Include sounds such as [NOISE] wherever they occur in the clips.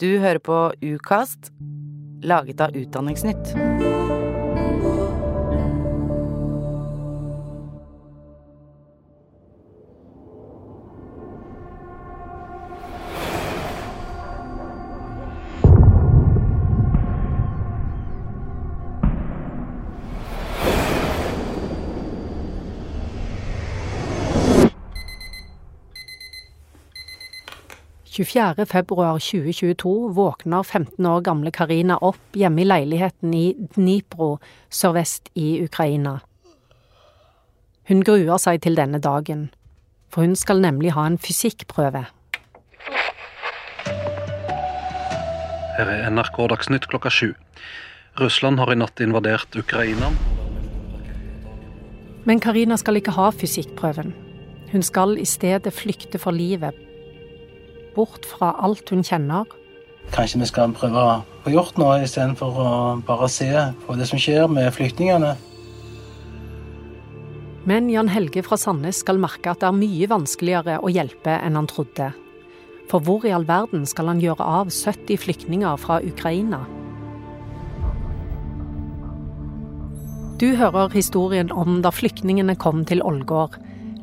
Du hører på Ukast, laget av Utdanningsnytt. 24.2.2022 våkner 15 år gamle Karina opp hjemme i leiligheten i Dnipro sørvest i Ukraina. Hun gruer seg til denne dagen, for hun skal nemlig ha en fysikkprøve. Her er NRK Dagsnytt klokka sju. Russland har i natt invadert Ukraina. Men Karina skal ikke ha fysikkprøven. Hun skal i stedet flykte for livet bort fra alt hun kjenner. Kanskje vi skal prøve å få gjort noe istedenfor å bare se på det som skjer med flyktningene. Men Jan Helge fra Sandnes skal merke at det er mye vanskeligere å hjelpe enn han trodde. For hvor i all verden skal han gjøre av 70 flyktninger fra Ukraina? Du hører historien om da flyktningene kom til Ålgård,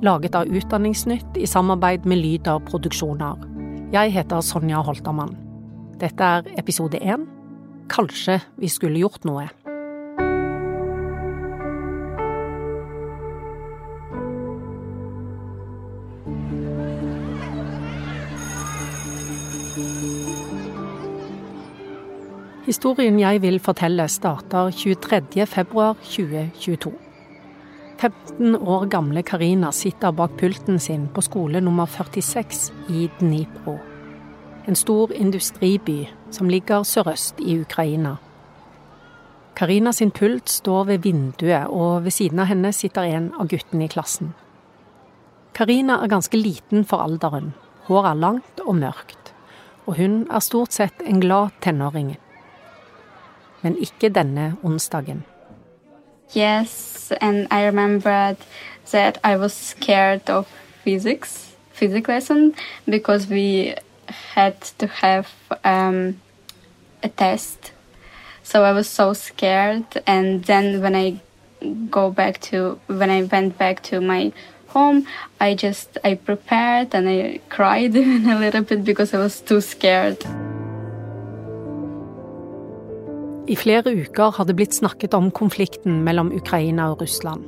laget av Utdanningsnytt i samarbeid med Lyder Produksjoner. Jeg heter Sonja Holtermann. Dette er episode én. Kanskje vi skulle gjort noe. Historien jeg vil fortelle, starter 23.2.2022. 15 år gamle Karina sitter bak pulten sin på skole nummer 46 i Dnipro. En stor industriby som ligger sørøst i Ukraina. Karina sin pult står ved vinduet, og ved siden av henne sitter en av guttene i klassen. Karina er ganske liten for alderen, håret er langt og mørkt, og hun er stort sett en glad tenåring. Men ikke denne onsdagen. Yes, and I remembered that I was scared of physics, physics lesson, because we had to have um, a test. So I was so scared, and then when I go back to when I went back to my home, I just I prepared and I cried [LAUGHS] even a little bit because I was too scared. I flere uker har det blitt snakket om konflikten mellom Ukraina og Russland.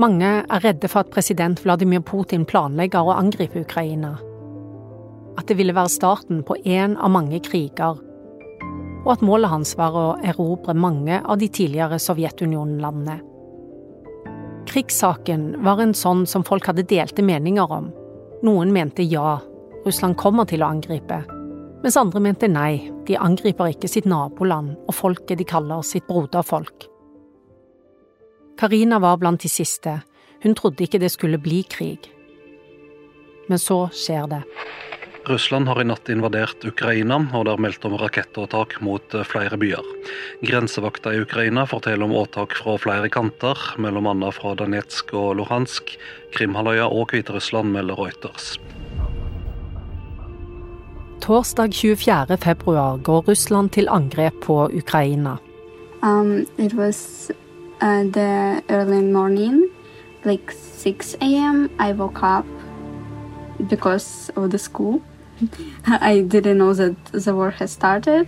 Mange er redde for at president Vladimir Putin planlegger å angripe Ukraina. At det ville være starten på én av mange kriger, og at målet hans var å erobre mange av de tidligere Sovjetunionen-landene. Krigssaken var en sånn som folk hadde delte meninger om. Noen mente ja, Russland kommer til å angripe mens andre mente nei, de angriper ikke sitt naboland og folket de kaller sitt broderfolk. Karina var blant de siste, hun trodde ikke det skulle bli krig. Men så skjer det. Russland har i natt invadert Ukraina, og det er meldt om rakettåtak mot eh, flere byer. Grensevakta i Ukraina forteller om åtak fra flere kanter, bl.a. fra Danetsk og Luhansk. Krimhalvøya og Hviterussland melder Reuters. Torsdag 24. februar går Russland til angrep på Ukraina. Um, it was uh, the early morning, like 6 a.m. I woke up because of the school. [LAUGHS] I didn't know that the war has started.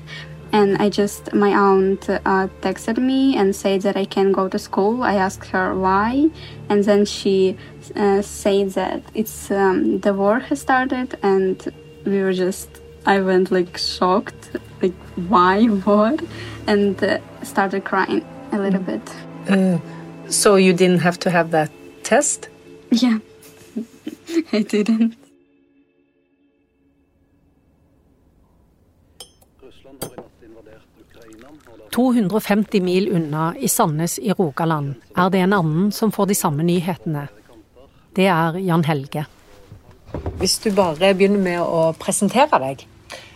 And I just, my aunt uh, texted me and said that I can go to school. I asked her why. And then she uh, said that it's um, the war has started and we were just I went like shocked, like why, [LAUGHS] what, and uh, started crying a little bit. Uh, so you didn't have to have that test? Yeah, [LAUGHS] I didn't. «250 mil unna, i Sandnes i Rogaland, er det en annen som får de samme nyhetene. Det er Jan Helge. Hvis du bare begynner med å presentere deg.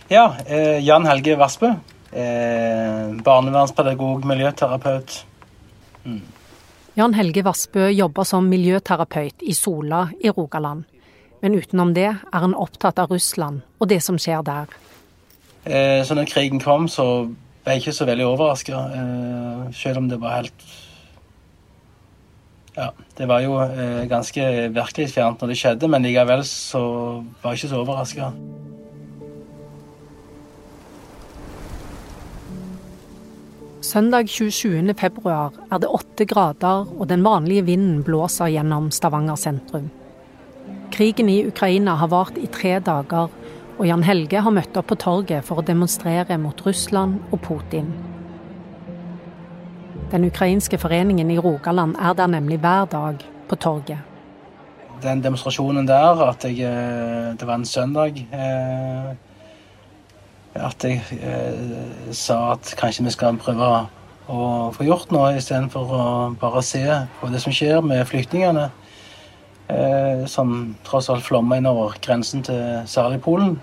Ja, eh, Jan Helge Vassbø. Eh, barnevernspedagog, miljøterapeut. Mm. Jan Helge Vassbø jobber som miljøterapeut i Sola i Rogaland. Men utenom det er han opptatt av Russland og det som skjer der. Eh, så når krigen kom, så ble jeg ikke så veldig overraska, eh, selv om det var helt Ja, det var jo eh, ganske virkelighetsfjernt når det skjedde, men likevel så var jeg ikke så overraska. Søndag 27. februar er det åtte grader, og den vanlige vinden blåser gjennom Stavanger sentrum. Krigen i Ukraina har vart i tre dager, og Jan Helge har møtt opp på torget for å demonstrere mot Russland og Putin. Den ukrainske foreningen i Rogaland er der nemlig hver dag på torget. Den demonstrasjonen der, at jeg eh, Det var en søndag. Eh, at jeg eh, sa at kanskje vi skal prøve å få gjort noe istedenfor å bare se på det som skjer med flyktningene. Eh, som tross alt flommer innover grensen til særlig Polen.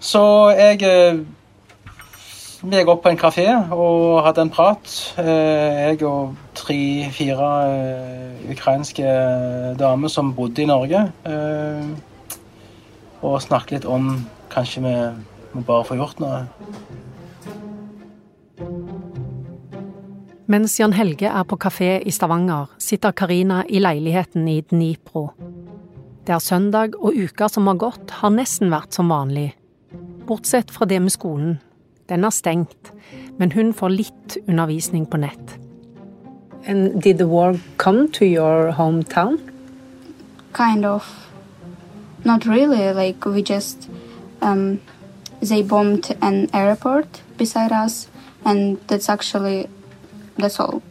Så jeg eh, vi gikk opp på en kafé og hadde en prat. Eh, jeg og tre-fire eh, ukrainske damer som bodde i Norge. Eh, og snakket litt om Kanskje vi må bare få gjort noe. Mens Jan Helge er på kafé i Stavanger, sitter Karina i leiligheten i Dnipro. Det er søndag, og uka som har gått, har nesten vært som vanlig. Bortsett fra det med skolen. Den er stengt, men hun får litt undervisning på nett. And did the war come to your hometown? Kind of. Not really. Like we just um, they bombed an airport beside us, and that's actually that's all.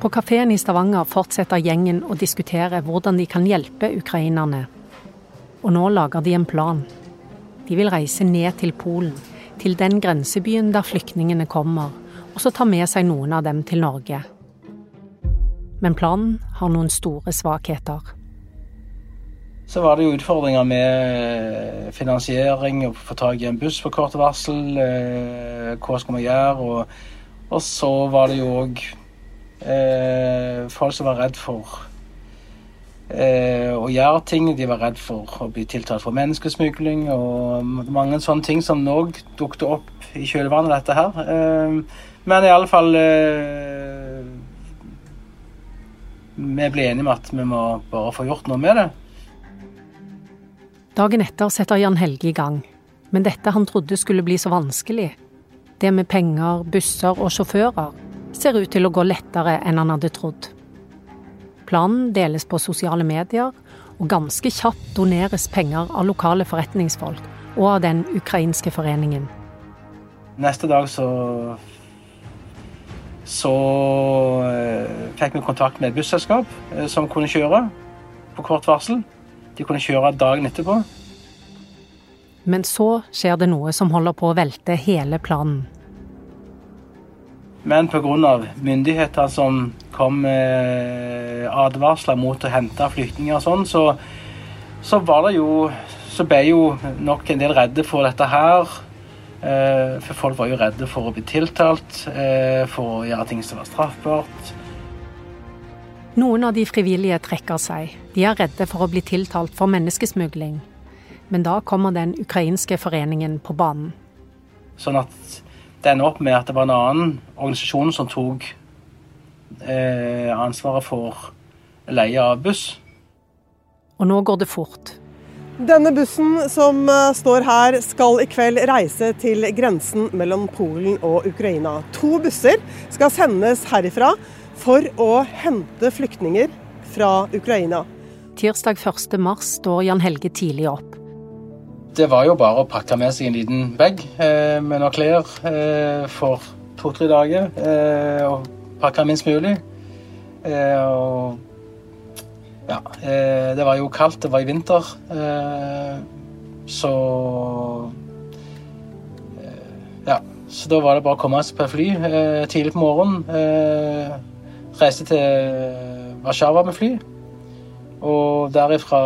På kafeen i Stavanger fortsetter gjengen å diskutere hvordan de kan hjelpe ukrainerne. Og nå lager de en plan. De vil reise ned til Polen, til den grensebyen der flyktningene kommer, og så ta med seg noen av dem til Norge. Men planen har noen store svakheter. Så var det jo utfordringer med finansiering, å få tak i en buss på kort varsel. Eh, hva skal vi gjøre? Og, og, så var det jo òg eh, folk som var redd for eh, å gjøre ting. De var redd for å bli tiltalt for menneskesmugling og mange sånne ting som òg dukket opp i kjølvannet av dette her. Eh, men i alle fall eh, Vi ble enige med at vi må bare få gjort noe med det. Dagen etter setter Jan Helge i gang, men dette han trodde skulle bli så vanskelig, det med penger, busser og sjåfører, ser ut til å gå lettere enn han hadde trodd. Planen deles på sosiale medier, og ganske kjapt doneres penger av lokale forretningsfolk og av den ukrainske foreningen. Neste dag så så eh, fikk vi kontakt med et busselskap eh, som kunne kjøre på kort varsel. De kunne kjøre dagen etterpå. Men så skjer det noe som holder på å velte hele planen. Men pga. myndigheter som kom med advarsler mot å hente flyktninger og sånn, så, så var det jo Så ble jo nok en del redde for dette her. Eh, for folk var jo redde for å bli tiltalt, eh, for å gjøre ting som var straffbart. Noen av de frivillige trekker seg. De er redde for å bli tiltalt for menneskesmugling. Men da kommer den ukrainske foreningen på banen. Sånn at det ender opp med at det var en annen organisasjon som tok eh, ansvaret for leie av buss. Og nå går det fort. Denne bussen som eh, står her, skal i kveld reise til grensen mellom Polen og Ukraina. To busser skal sendes herifra for å hente flyktninger fra Ukraina. Tirsdag 1.3 står Jan Helge tidlig opp. Det var jo bare å pakke med seg en liten bag eh, med noen klær eh, for to-tre dager. Eh, og pakke minst mulig. Eh, og ja, eh, det var jo kaldt, det var i vinter. Eh, så Ja. Så da var det bare å komme seg på fly tidlig på morgenen reiste til Warszawa med fly. Og derifra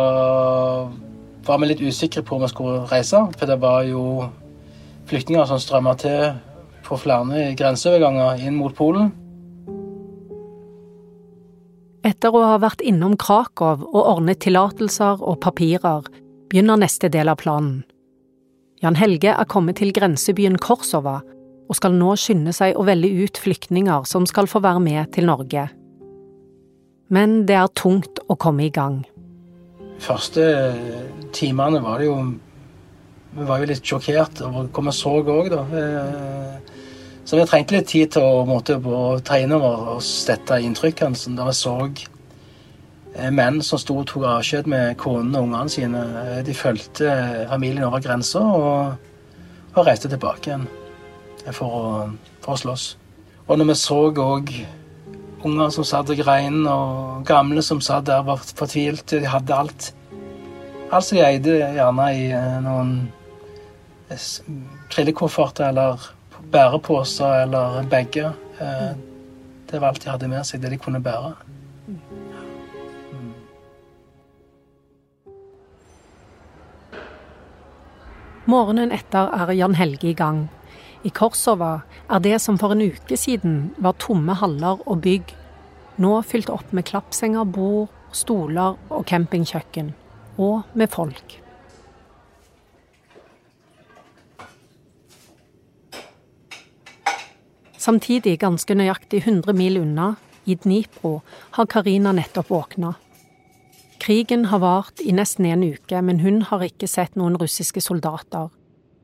var vi litt usikre på om vi skulle reise, for det var jo flyktninger som strømma til på flere grenseoverganger inn mot Polen. Etter å ha vært innom Krakow og ordnet tillatelser og papirer, begynner neste del av planen. Jan Helge er kommet til grensebyen Korsova og skal nå skynde seg å velge ut flyktninger som skal få være med til Norge. Men det er tungt å komme i gang. Første timene var det jo Vi var jo litt sjokkert over hva vi så òg, da. Eh, så vi trengte litt tid til å, måtte, å ta inn over oss dette inntrykket. Da vi så eh, menn som sto og tok avskjed med konene og ungene sine. Eh, de fulgte familien over grensa og, og reiste tilbake igjen for å, for å slåss. Og når vi så òg unger som satt og grein, og gamle som satt der var fortvilte, de hadde alt. Alt jeg de eide, gjerne i eh, noen trillekofferter eller bæreposer eller begge. Eh, det var alt de hadde med seg, det de kunne bære. Morgenen etter er Jan Helge i gang i Korsova er det som for en uke siden var tomme haller og bygg, nå fylt opp med klappsenger, bord, stoler og campingkjøkken. Og med folk. Samtidig, ganske nøyaktig 100 mil unna, i Dnipro, har Karina nettopp våkna. Krigen har vart i nesten en uke, men hun har ikke sett noen russiske soldater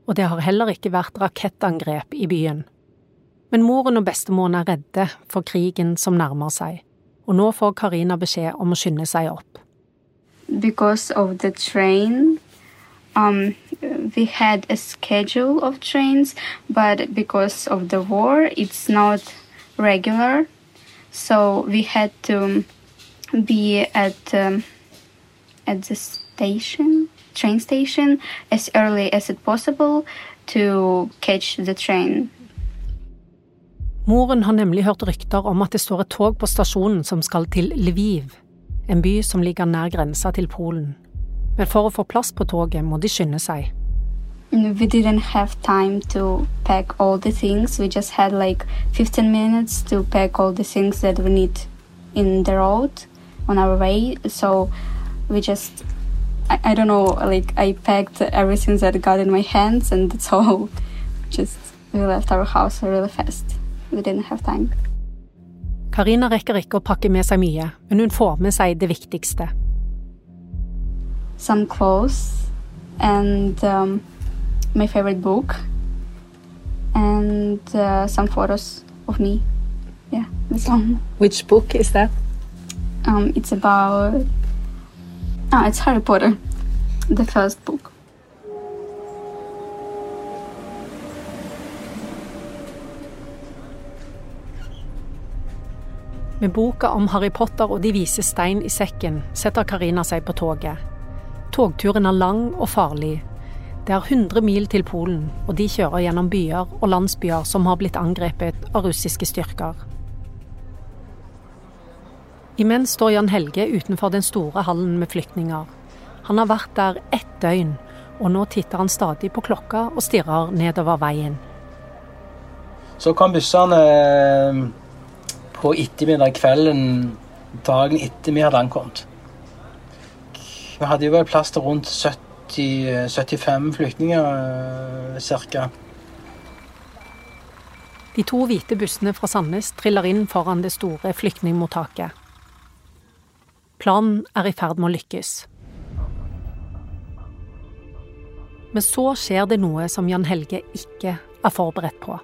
og det har heller ikke vært rakettangrep i byen. Men moren og bestemoren er redde for krigen som nærmer seg, og nå får Karina beskjed om å skynde seg opp. Because of the train, um, we had a schedule of trains, but because of the war, it's not regular. So we had to be at um, at the station train station as early as it possible to catch the train. Moren har nemlig hørt rykter om at det står et tog på stasjonen som skal til Lviv, We didn't have time to pack all the things. We just had like 15 minutes to pack all the things that we need in the road on our way. So we just I, don't know, like I packed everything that got in my hands, and [LAUGHS] all. Just we left our house really fast. We didn't have time. Karina rekker ikke å pakke med seg mye, men hun får med seg det viktigste. Some clothes and um, my favorite book and uh, some photos of me. Yeah, that's all. Which book is that? Um, it's about Ah, it's Harry Potter, the first book. Med boka om Harry Potter og De vise stein i sekken setter Karina seg på toget. Togturen er lang og farlig. Det er 100 mil til Polen, og de kjører gjennom byer og landsbyer som har blitt angrepet av russiske styrker. Imens står Jan Helge utenfor den store hallen med flyktninger. Han har vært der ett døgn, og nå titter han stadig på klokka og stirrer nedover veien. Så kan bussene eh, på ettermiddag kvelden dagen etter vi hadde ankommet. Vi hadde jo vel plass til rundt 70, 75 flyktninger eh, ca. De to hvite bussene fra Sandnes triller inn foran det store flyktningmottaket. Planen er i ferd med å lykkes. Men så skjer det noe som Jan Helge ikke er forberedt på.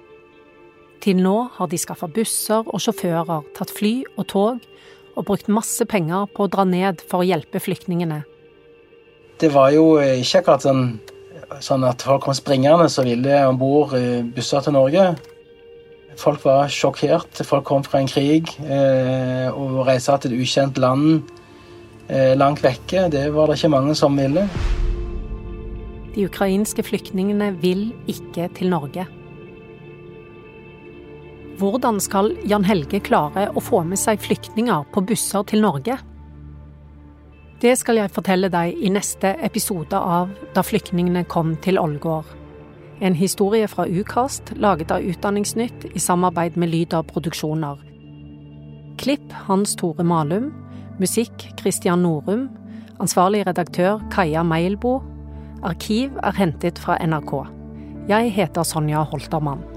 Til nå har de skaffa busser og sjåfører, tatt fly og tog og brukt masse penger på å dra ned for å hjelpe flyktningene. Det var jo ikke akkurat sånn, sånn at folk kom springende så ville om bord busser til Norge. Folk var sjokkert. Folk kom fra en krig eh, og reiste til et ukjent land Eh, langt vekke. Det var det ikke mange som ville. De ukrainske flyktningene vil ikke til Norge. Hvordan skal Jan Helge klare å få med seg flyktninger på busser til Norge? Det skal jeg fortelle deg i neste episode av Da flyktningene kom til Ålgård. En historie fra Ukast laget av Utdanningsnytt i samarbeid med Lyder Produksjoner. Klipp Hans Tore Malum. Musikk Christian Norum. Ansvarlig redaktør Kaja Meilbo. Arkiv er hentet fra NRK. Jeg heter Sonja Holtermann.